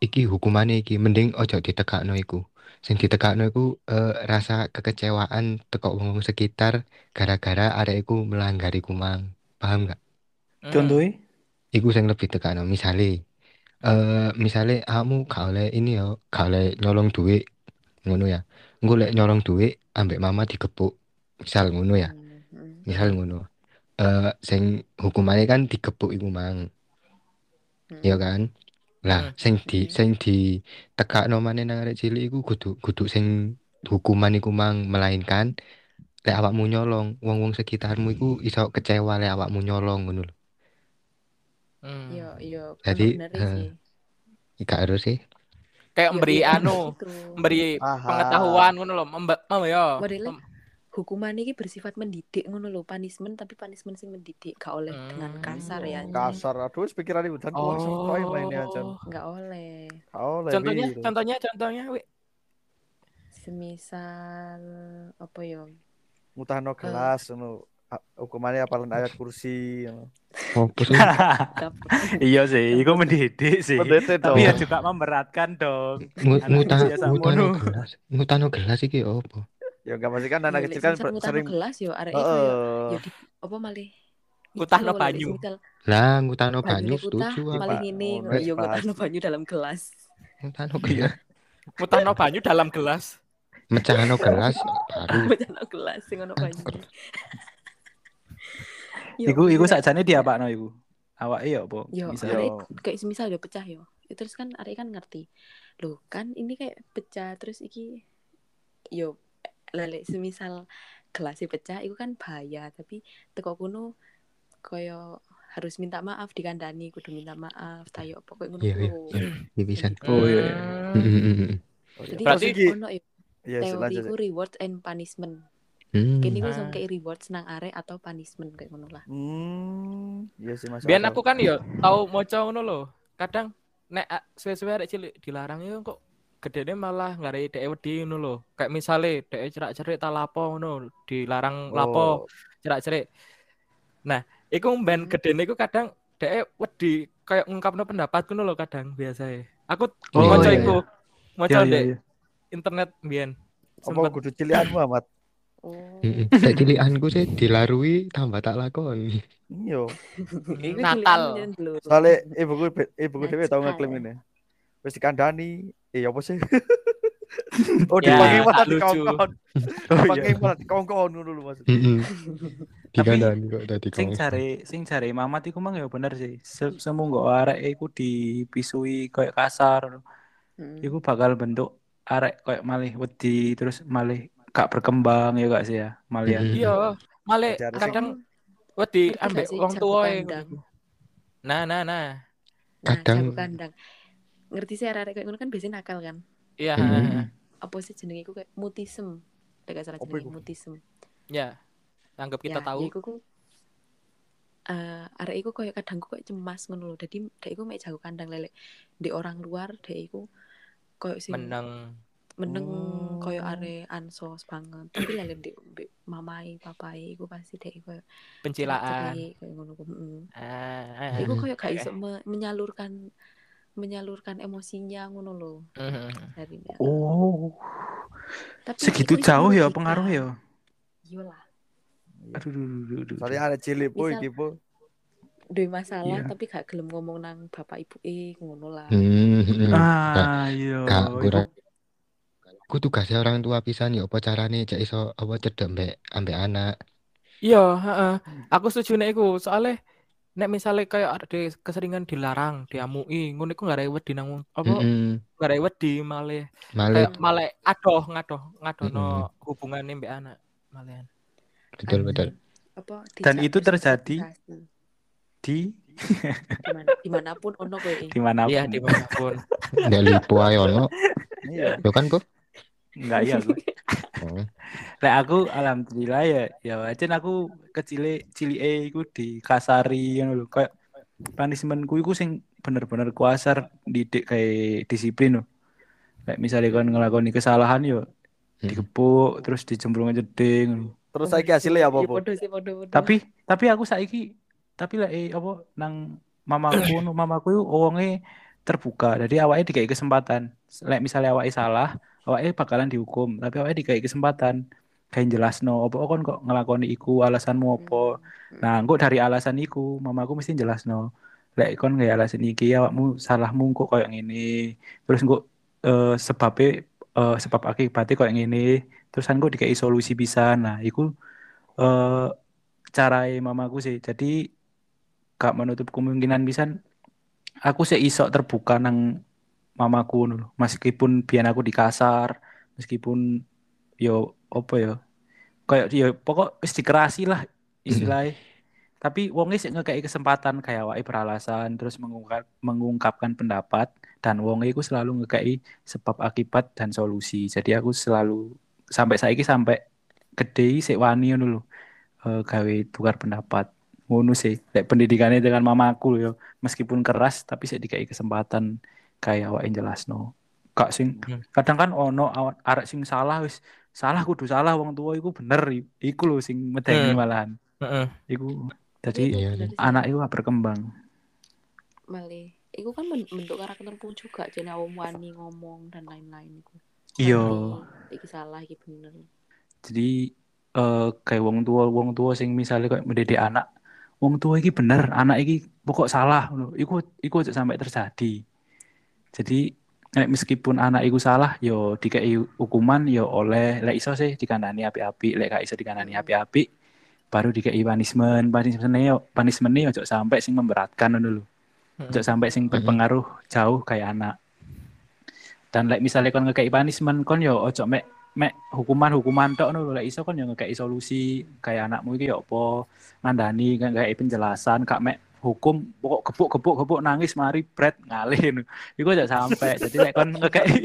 iki hukumannya iki mending ojo ditekakno iku. Sing ditekakno iku eh, rasa kekecewaan teko wong sekitar gara-gara arek iku melanggar iku mang. Paham gak?
Hmm.
Contohnya?
Iku sing lebih tekakno misale eh misale kamu gak oleh ini ya, gak oleh nyolong duit ngono ya. Engko lek nyolong duit ambek mama digepuk. Misal ngono ya.
Hmm.
Misal ngono. Eh sing hukumannya kan digepuk iku mang. Ya kan lah
Hmm.
sing di sing di tekakno maneh nang arek cilik iku kudu kudu sing hukuman iku mang melainkan lek awakmu nyolong wong-wong sekitarmu iku iso kecewa lek awakmu nyolong ngono lho
Hmm.
Iya, iya.
Jadi, gak harus sih
Kayak
Iya,
memberi
iya,
anu,
gitu.
memberi
Aha.
pengetahuan ngono lho, memba, mem ya.
Modelnya hukuman ini bersifat mendidik ngono lho, punishment tapi punishment sing mendidik, gak oleh dengan kasar ya.
Hmm, Kasar aduh pikiran ibu dan langsung
Oh.
koyo main aja.
Enggak oleh.
Oh,
Contohnya,
lebih.
contohnya, contohnya, wi.
Semisal apa ya?
Mutahno gelas ngono. A- Hukumannya apalan ayat kursi.
Apa?
Gap-
iya sih, itu mendidik sih. Tapi ya juga memberatkan dong.
Ngu-
Anak
Nguta
kecil sama
ngutano gelas. Ngutano gelas iki opo?
Ya enggak pasti kan
Ya,
anak
lek
kecil kan
ngutano
sering
gelas yo arek iku yo ya apa malih lek
banyu.
Lah ngutano banyu setuju
Oh,
ngono
wes
yo
pas.
ngutahno banyu dalam gelas.
Ngutano gelas.
Mutano banyu dalam gelas.
Mecahno gelas baru.
Ngutahno gelas sing ono banyu.
Iku iku sakjane diapakno iku? Awake ya apa?
Yo,
Misal.
Kayak semisal yo pecah yo. Ya, Terus kan arek kan ngerti. Loh, kan ini kayak pecah terus iki yo lele semisal gelasnya pecah itu kan bahaya, tapi teko kuno koyo harus minta maaf dikandani kudu minta maaf tayo pokoknya ngono
Iya, iya.
kuwi.
Iya bisa.
Oh, iya.
Iya.
Jadi
Berarti-
Terus iki
ono yo
ya
ku reward and punishment.
Mm.
Kene ku
Ah.
sing kayak reward senang arek atau punishment kayak ngono lah.
Hmm, iya sih Mas.
Biar aku kan yo tau moco ngono lho. Kadang nek suwe-suwe arek cilik dilarang yo kok gedene malah ngarei dhek wedi ngono lho. Kayak misale dhek cerak-cerik ta lapo ngono, dilarang lapo cerak-cerik. Nah, iku ben
Hmm.
gedene iku kadang dhek wedi kayak ngungkapno pendapat ngono lho kadang biasae. Aku
Oh,
moco
iya,
iku. Moco
Iya, iya,
ndek
iya.
internet biyen.
Apa kudu cilianmu amat?
Oh.
Nek cilikanku sih dilarui tambah tak lakoni.
Iya.
Natal.
dulu.
Soalnya ibuku ibuku dhewe tau ngeklaim ini. Wis dikandani, eh apa sih? oh,
Ya,
dipanggil malah
tak lucu.
dikongkon.
Oh, iya.
Dipanggil malah dikongkon ngono lho Mas.
Dikandani kok tadi
Sing
kongkon.
cari sing cari Mamat iku mang ya bener sih. Se semunggo arek iku dipisui koyo kasar.
Hmm.
Iku bakal bentuk arek koyo malih wedi terus malih gak berkembang ya gak sih ya malian.
Mm.
Iya, malah kadang wedi ambek wong
jago
tua
kandang?
Nah, nah, nah.
Nah,
Kadang-
jago kandang. Ngerti sih arek kayak ngono kan biasanya nakal kan.
Iya,
Mm.
Apa sih jenenge iku kayak mutism. Gak salah jenenge mutism.
ya. Anggap kita
ya,
tahu.
Ya iku ku eh arek iku koyo kadang koyo cemas ngono lho. Dadi dek iku mek jago kandang lelek di orang luar dek iku koyo sing
Meneng.
Meneng
Oh.
koyo are ansos banget. Tapi lelek di mamai papai iku pasti dek koyo
Pencilaan.
koyo ngono ku. heeh.
Ah,
Iku koyo gak
Oke.
iso me- menyalurkan menyalurkan emosinya ngono lho dari
Oh,
Tapi
segitu jauh ya pengaruh ya.
Iya lah.
Aduh, aduh, aduh, aduh.
Soalnya ada cilik iki po.
Duwe masalah
Iya.
tapi gak gelem ngomong nang bapak ibu eh ngono lah.
Mm, mm.
Ah, iya.
Kak, kurang. Ku tugasnya orang tua pisan yo apa carane cek iso apa cedek mbek ambek anak.
Iya, heeh. Aku setuju nek iku. Soalnya nek misalnya kayak ada keseringan dilarang, diamui, ngono iku gak wedi nang apa
Mm-mm.
gak ada wedi malah
Malah
kayak malah adoh ngadoh ngadono
Mm-mm.
hubungane mbek anak malian.
betul
Anu,
betul.
Apa
Dan itu terjadi
di
Di
mana, di mana pun ono kowe eh.
di mana pun.
Iya, di
mana pun. Lipo ae ono.
Iya.
Yo kan kok.
Enggak iya aku.
Oh.
Lek aku alhamdulillah ya ya wajan aku kecile cilike iku dikasari ngono lho. Kayak punishmentku iku sing bener-bener kuasar didik kayak disiplin loh. Kayak misalnya kan ngelakoni kesalahan yo
Hmm.
dikepuk terus dijemplung jeding.
Terus saiki hasilnya apa
Iya, podo.
Tapi tapi aku saiki tapi lek eh, apa nang mamaku no mamaku yo wonge terbuka. Jadi awake dikai kesempatan. Lek misalnya awake salah, awake bakalan dihukum, tapi awake dikai kesempatan. Kayak jelasno apa kon kok ngelakoni iku alasanmu apa.
Hmm.
Nah, engko dari alasan iku, mamaku mesti jelasno. Lek kon nggak alasan iki awakmu salahmu kok koyo ngene. Terus engko eh, sebabnya eh, sebab akibatnya koyo ngene. Terus kan engko dikai solusi bisa. Nah, iku eh carai mamaku sih. Jadi gak menutup kemungkinan bisa aku sih iso terbuka nang mamaku lho. Meskipun biyen aku dikasar, meskipun yo apa ya kayak ya pokok wis dikerasi lah istilahnya tapi wonge sih ngekei kesempatan kayak wae beralasan terus mengungkap mengungkapkan pendapat dan wonge iku selalu ngekei sebab akibat dan solusi jadi aku selalu sampai saiki sampai gede sik wani ngono lho. Eh, gawe tukar pendapat. Ngono sih. Lek pendidikannya dengan mamaku yo, meskipun keras tapi sik dikai kesempatan kayak awake jelasno. Kak sing
Hmm.
kadang kan ono awa- arek sing salah wis salah kudu salah wong tua iku bener iku lho sing medeni
Hmm.
malahan.
Heeh.
Iku jadi
Iya,
bener sih.
anak itu berkembang.
Malih. Iku kan bentuk karakterku juga jadi awam wani ngomong dan lain-lain iku.
Iya.
Iki salah iki bener.
Jadi eh kayak wong tua wong tua sing misalnya kayak mendidik anak wong tua iki bener anak iki pokok salah ngono. Iku iku aja sampai terjadi. Jadi nek meskipun anak iku salah yo dikei hukuman yo oleh lek iso sih dikandani api-api lek gak iso dikandani
Hmm.
api-api baru dikei punishment punishment yo punishment yo sampai sing memberatkan ngono lho. Ojo sampai sing berpengaruh jauh kayak anak. Dan lek misalnya kon ngekei punishment kon yo ojo mek mek hukuman-hukuman tok ngono lho. lek iso kon yo ngekei solusi kayak anakmu iki yo apa ngandani ngekei penjelasan kak mek hukum pokok gebuk gebuk gebuk nangis mari bret ngalih. Iku ojo sampai. Jadi lek kon ngekei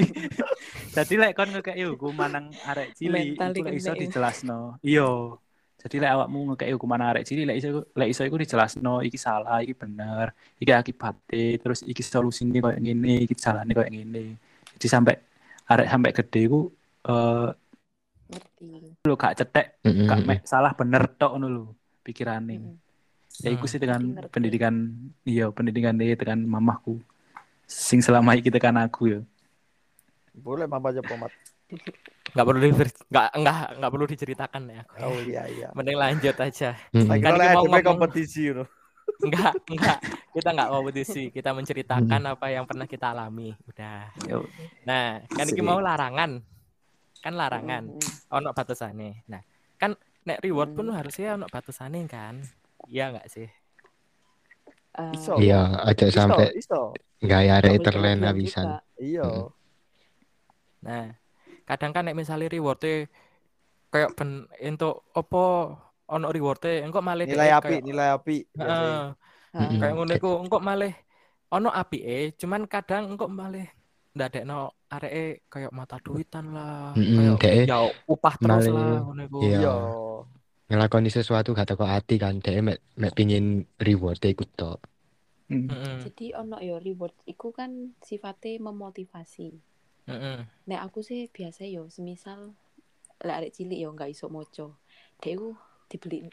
Jadi lek kon ngekei hukuman nang arek cilik iku lek iso dijelasno. Iya. Jadi lek awakmu ngekei hukuman arek cilik lek iso lek iso iku dijelasno iki salah, iki bener, iki akibatnya, terus iki solusine koyo ngene, iki jalane koyo ngene. Jadi sampai arek sampai gede iku eh lho gak cetek,
Mm-mm.
gak mek salah bener tok ngono lho pikirane. Ya iku
Hmm.
sih dengan
Ngerti,
pendidikan iya pendidikan dia tekan mamahku. Sing selama iki tekan aku ya.
Boleh mama aja pomat.
Nggak perlu di nggak nggak nggak perlu diceritakan ya. aku.
Oh iya iya.
Mending lanjut aja.
Lagi
Kan kita mau ngomong-
kompetisi you know.
Enggak, enggak. Kita enggak kompetisi. Kita menceritakan apa yang pernah kita alami. Udah.
Yo.
Nah, kan iki
Sip.
mau larangan. Kan larangan.
Mm-mm.
Ono batasane. Nah, kan nek reward pun
Hmm.
harusnya ono batasane kan. Iya enggak sih?
Eh,
Iso.
Iya, aja sampai
iso.
nggak ya
nggak berlebihan
pisan.
juga.
Iya.
Mm.
Nah, kadang kan nek misalnya rewardnya kayak ben untuk opo ono rewardnya engkau malah
Nilai api,
kayak-
nilai api.
Heeh.
Mm-mm.
kayak ngono iku engko malih ono apike cuman kadang engko malih ndadekno areke kayak mata duitan lah
Mm-mm,
kayak
dek
ya upah terus lah ngono iku
Iya. Ngelakoni sesuatu gak teko hati kan dia mek mek pingin reward ikut tok
Mm.
Heeh.
Jadi ono yo reward iku kan sifatnya memotivasi.
Heeh.
Nek aku sih biasa yo semisal lek arek cilik yo nggak iso moco. Dek iku dibeli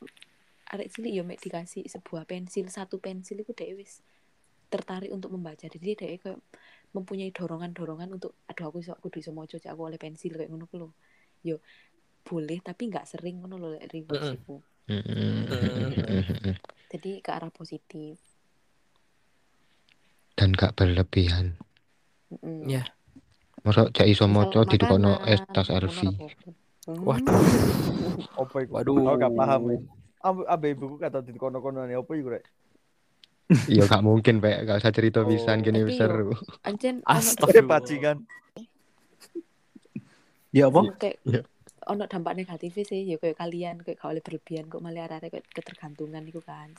arek cilik yo mek dikasih sebuah pensil, satu pensil iku dek wis tertarik untuk membaca. Jadi dek kayak mempunyai dorongan-dorongan untuk aduh aku iso aku iso moco cek aku oleh pensil kayak ngono ku lho. Yo boleh tapi nggak sering ngono lho lek reward
Mm-mm.
iku.
Mm-mm.
Jadi ke arah positif.
dan gak berlebihan.
Iya.
masa cak iso di kono
makanan,
es tas.
Hmm.
Waduh.
Apa iku?
Waduh.
Aku gak paham. ya. Ambe ibuku kata di kono-kono apa iku rek?
iya gak mungkin pak gak usah cerita
Oh,
pisan gini seru
Ancen ono
Astaga.
Bajingan.
Ya apa?
kayak
Iya.
Ono dampak negatif sih ya kayak kalian kayak gak oleh berlebihan kok malah arek kayak ketergantungan itu kan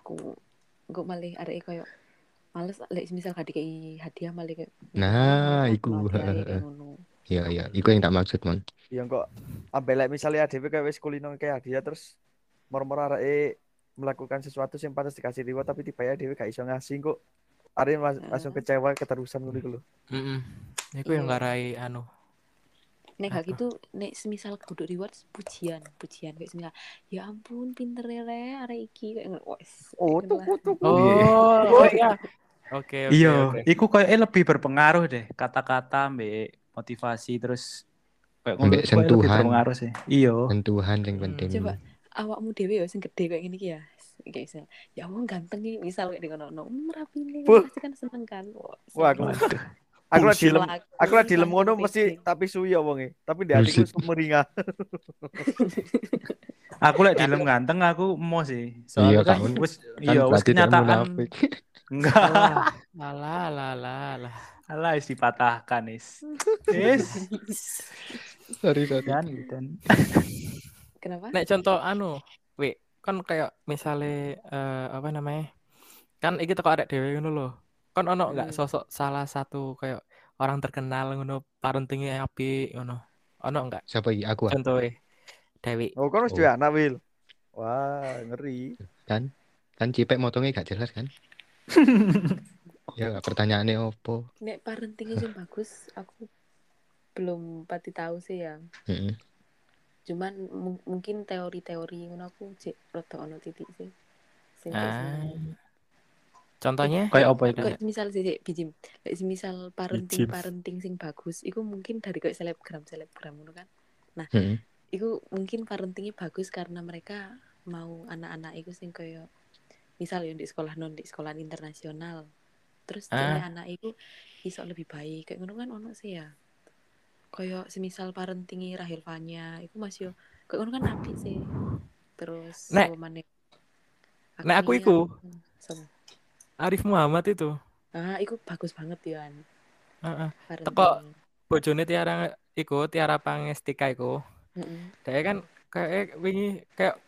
ku kok malah arek kayak males lek misal gak dikai hadiah malah kayak
nah
"Hmm,
iku
aku kayak
iya iya iku yang tak maksud mon
Iya kok ambe lek misalnya ADW kayak wis kulino kayak hadiah terus moro-moro arek melakukan sesuatu yang pantas dikasih reward tapi tiba ya Dewi gak iso ngasih kok Arek mas- langsung kecewa keterusan ngono iku lho.
Heeh. Iku yang
Iya.
ngarai anu.
Nek gak gitu nek semisal kudu reward pujian pujian kayak semisal ya ampun pinter ya le arek iki kayak
Oh,
kayak
tuku
ngono lah.
tuku.
Oh, oh iya. Oke, oke.
Iya,
oke.
iku kayaknya lebih berpengaruh deh kata-kata mbek motivasi terus kayak lebih
sentuhan.
berpengaruh sih. Iya.
Sentuhan yang
Hmm,
penting.
coba awakmu dewe ya sing gede kayak gini ya kayak misal ya wong ganteng nih misal kayak di kono no hmm, rapi nih pasti kan seneng kan Wah,
aku. Aku lah
Bullshit
dilem
lah,
aku lah
kan
dilem ngono mesti tapi suwi ya wonge. Tapi di hatiku
Bullshit.
sumeringah.
Aku lek dilem ganteng aku mau sih.
Iya,
Soalnya kan wis
Kan
iya wis kenyataan
munafik.
enggak.
Alah, alah, alah, alah. Alah
wis dipatahkan is. Is.
sorry sorry.
Dan dan
kenapa
Nek contoh anu, we kan kayak misalnya eh, apa namanya? Kan iki teko arek dhewe ngono lho. Kan ono enggak
Hmm.
sosok salah satu kayak orang terkenal ngono parentingnya apik ngono. Ono enggak
Siapa iki? Aku. ah?
contohnya? Dewi.
Oh, kan wis
Oh.
anak, Wil. Wah, ngeri.
Kan kan cipek motongnya gak jelas kan? ya pertanyaannya opo?
Nek parentingnya sing bagus, aku belum pati tahu sih ya.
Heeh.
Cuman mung- mungkin teori-teori ngono aku cek rada ono titik sih. Sing
Ah. Contohnya?
Kayak apa itu?
Kayak misal sih sih, bijim, kayak misal parenting
Bijim.
parenting sing bagus, iku mungkin dari kayak selebgram selebgram ngono kan.
Heeh.
Iku mungkin parentingnya bagus karena mereka mau anak-anak iku sing kayak misal ya di sekolah non di sekolah internasional. Terus
Ah.
jadi anak iku iso lebih baik kayak ngono kan ono sih ya. Kayak semisal parentingi Rahel Fanya iku masih yo kayak ngono kan apik sih. Terus
Nek- nek aku iku.
Sama.
Arif Muhammad itu.
Ah, iku bagus banget ya.
Heeh.
Parenting.
Teko- Bojone Tiara iku Tiara Pangestika iku.
Heeh.
Dia kan kayak wingi kayak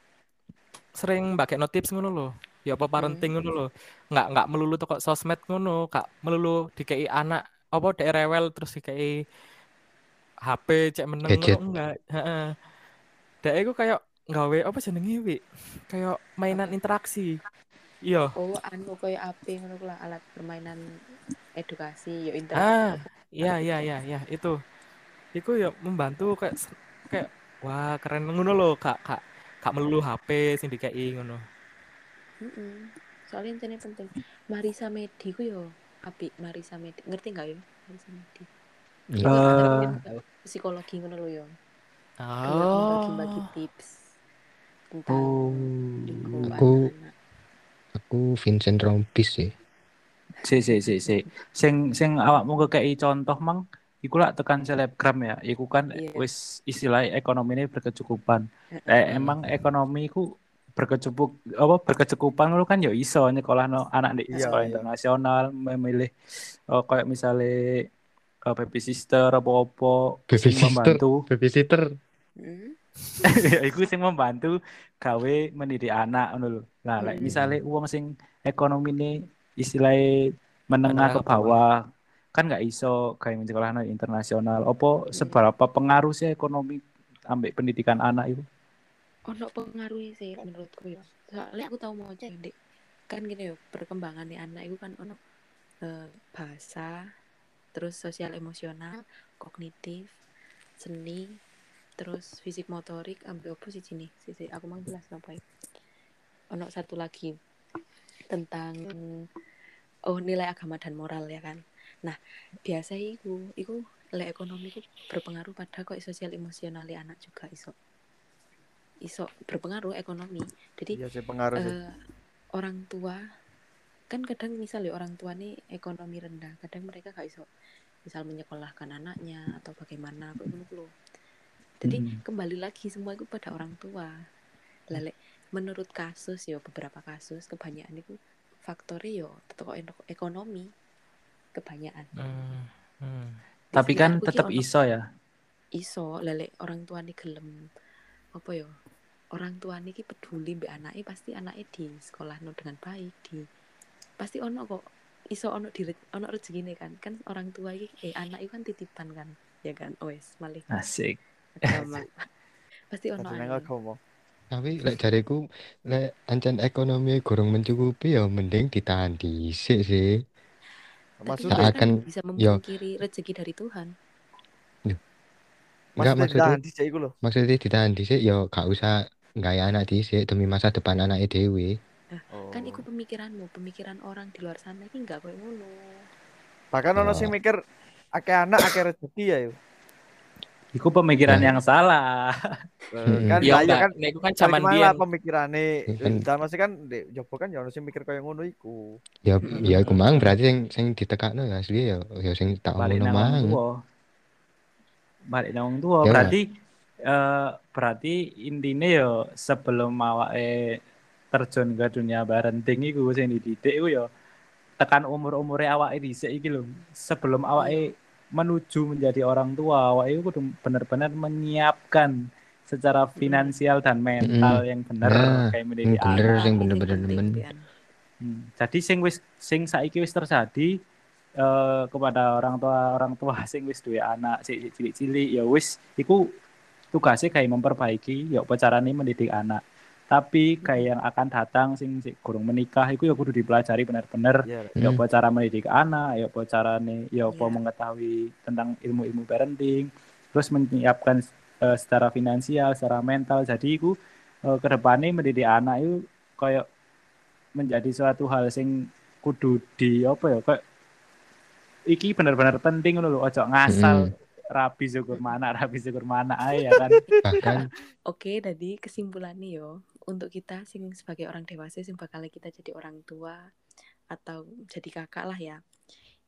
sering pakai notips ngono loh. Ya apa parenting ngono loh. Nggak nggak melulu toko sosmed ngono, kak melulu dikei anak apa dek rewel terus dikei HP cek meneng ngono enggak. Heeh. Dek iku kayak gawe apa jenenge wi? Kayak mainan interaksi. Iya.
Oh, anu koyo AP ngono ku lah alat permainan edukasi ya internet.
Ah, iya iya iya iya itu. Iku ya membantu kayak kayak wah keren ngono loh kak kak kak melulu HP sing dikei ngono.
Heeh. Soalnya intine penting. Marisa Medi ku yo apik Marisa Medi. Ngerti enggak yo? Marisa Medi. Mungkin psikologi ngono lho yo. Kayak bagi-bagi
Oh.
tips tentang
Oh.
lingkungan
Aku-
anak.
Aku Vincent Rompis sih.
Si si si si. Sing sing awakmu kekei contoh mang iku lak tekan selebgram ya. Iku kan
Iya.
wis istilah ekonomi ini berkecukupan. Eh, emang ekonomi ku berkecupuk apa berkecukupan lu kan ya iso nyekolahno anak di
Iya,
sekolah
iya.
internasional memilih oh, kayak misalnya uh, baby sister apa-apa
Baby
sing
sister.
membantu
Babysitter.
Heeh.
iku sing membantu gawe mendidik anak ngono lho. Nah, like
Hmm.
misalnya uang sing ekonomi ini istilahnya menengah ke
bawah.
kan nggak iso kayak menyekolahno internasional. Apa seberapa pengaruh sih ekonomi ambek pendidikan anak itu?
ono pengaruhnya sih menurutku ya soalnya aku tahu mau Dek. kan gini ya perkembangannya anak itu kan ono eh, bahasa terus sosial emosional kognitif seni terus fisik motorik ambil apa sih sini. Sisi aku mau jelas apa ya? Ono satu lagi tentang oh nilai agama dan moral ya kan? Nah biasa itu itu nilai ekonomi itu berpengaruh pada kok sosial emosional anak juga iso. Iso berpengaruh ekonomi. Jadi
Iya sih pengaruh sih.
eh, orang tua kan kadang misal ya orang tua nih ekonomi rendah kadang mereka gak iso misal menyekolahkan anaknya atau bagaimana kok ku lho. Jadi
Hmm.
kembali lagi semua itu pada orang tua lale menurut kasus ya beberapa kasus kebanyakan itu faktornya yo teko eno- ekonomi kebanyakan
Hmm, hmm.
Tapi kan tetap iso ya.
iso lele orang tua nih gelem apa yo orang tua nih peduli mbak anaknya pasti anaknya di sekolah no dengan baik di pasti ono kok iso ono di ono rezeki kan kan orang tua ini eh anak itu kan titipan kan ya kan wes malih
Asik.
Agama pasti ono
agama.
Tapi lek jariku lek ancen ekonomi kurang mencukupi ya mending ditahan dhisik sih.
tapi
Maksudnya
Tak
kita kan
akan-
bisa
yo.
memungkiri rezeki dari Tuhan
Enggak
maksudnya
maksudnya
ditahan dhisik iku lho.
maksudnya ditahan dhisik ya gak usah gaya anak dhisik demi masa depan anak dhewe.
Oh.
kan itu pemikiranmu pemikiran orang di luar sana ini nggak kayak ngono
Bahkan ono
Ya.
sing mikir akeh anak akeh rezeki ya yo.
Iku pemikiran
Nah.
yang salah.
Mm-mm.
Kan
Iya
ya kan
nek iku kan ke
mana
biyen.
pemikirane dan masih kan di Jopo kan ya ono sing mikir kaya ngono iku.
Ya
Mm-mm.
ya iku mang berarti sing sing ditekakno ya asli ya ya sing tak
wong
mang.
Balik nang wong tua.
Ya.
Berarti eh berarti intinya ya sebelum awake terjun ke dunia parenting iku sing dididik iku ya tekan umur-umure awake dhisik iki lho. Sebelum awake menuju menjadi orang tua, awake iku kudu benar-benar menyiapkan secara finansial dan mental yang benar
Nah,
kayak mendidik
bener.
anak.
Ini
bener-bener nemen.
Pian.
Hmm, Jadi sing wis sing saiki wis terjadi eh, kepada orang tua orang tua sing wis duwe anak cilik-cilik ya wis iku tugasnya kayak memperbaiki ya apa carane mendidik anak. Tapi kayak yang akan datang sing sing kurang menikah itu ya kudu dipelajari benar-benar
Iya,
ya
Hmm.
apa cara mendidik anak, ya apa carane, ya apa
Iya.
mengetahui tentang ilmu-ilmu parenting, terus menyiapkan eh, secara finansial, secara mental. Jadi itu ke depannya mendidik anak itu kayak menjadi suatu hal sing kudu di apa ya kayak iki benar-benar penting loh ojo ngasal rabi syukur mana rabi syukur mana ae ya kan
Bahkan
Oke, jadi kesimpulannya yo untuk kita sing sebagai orang dewasa sing bakal kita jadi orang tua atau jadi kakak lah ya.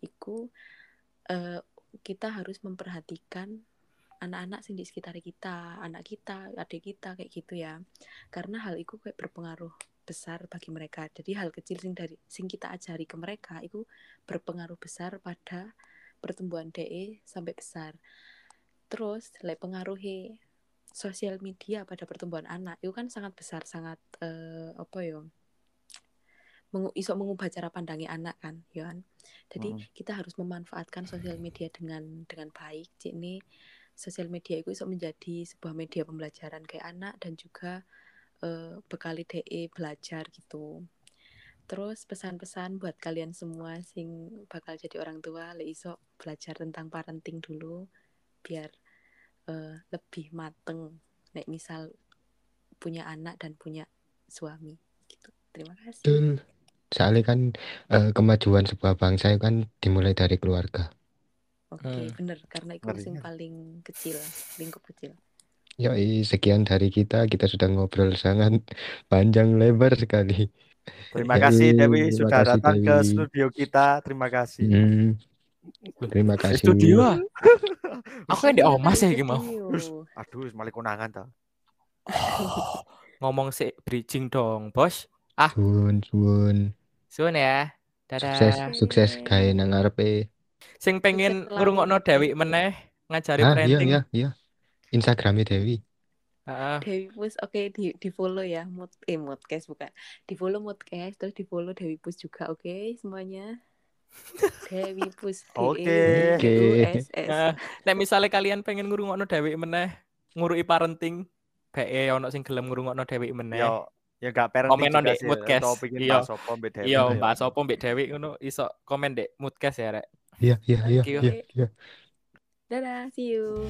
Iku eh, kita harus memperhatikan anak-anak sing di sekitar kita, anak kita, adik kita kayak gitu ya. Karena hal itu kayak berpengaruh besar bagi mereka. Jadi hal kecil sing dari sing kita ajari ke mereka itu berpengaruh besar pada pertumbuhan DE sampai besar. Terus, like pengaruhi sosial media pada pertumbuhan anak itu kan sangat besar sangat eh, apa ya mengu iso mengubah cara pandangnya anak kan ya kan? Jadi
Mm.
kita harus memanfaatkan sosial media dengan dengan baik Cik. Ini sosial media itu iso menjadi sebuah media pembelajaran kayak anak dan juga eh, bekali DE belajar gitu. Terus pesan-pesan buat kalian semua sing bakal jadi orang tua le iso belajar tentang parenting dulu biar eh, lebih mateng nek misal punya anak dan punya suami gitu terima kasih
betul. Soalnya kan eh, kemajuan sebuah bangsa itu kan dimulai dari keluarga.
oke
Hmm.
bener karena itu
ngeri.
paling kecil lingkup kecil
Yoi, sekian dari kita. Kita sudah ngobrol sangat panjang lebar sekali.
Terima
Yoi,
kasih Dewi
terima
sudah
kasih,
datang ke
Dewi.
studio kita. Terima kasih.
Hmm, terima kasih.
Studio. Aku yang di
Iya,
omas ya
tadi
iki mau.
studio.
Aduh, malah konangan toh.
Ngomong si bridging dong, Bos.
Suwun, suwun.
Suun ya. Dadah.
Sukses, sukses gawe nang ngarepe.
Sing pengen ngrungokno. Dewi meneh ngajari
Ah, iya,
parenting.
iya, iya. Instagramnya Dewi.
Heeh.
Dewi Pus oke di di follow ya mood eh moodcast bukan di follow moodcast terus di follow Dewi Pus juga oke semuanya Dewi Pus D
Oke.
E W U S S
Nah, nek misalnya kalian pengen ngrungokno Dewi meneh ngurui parenting, bae ono sing gelem ngrungokno Dewi meneh.
Yo, ya gak parenting
Komen
sih.
Moodcast. Iya.
apa mbek Dewi
Iya,
tuh ya.
bahas apa Mbak Dewi ngono iso komen dek moodcast ya, Rek.
Iya, iya, iya, iya, iya.
dadah see you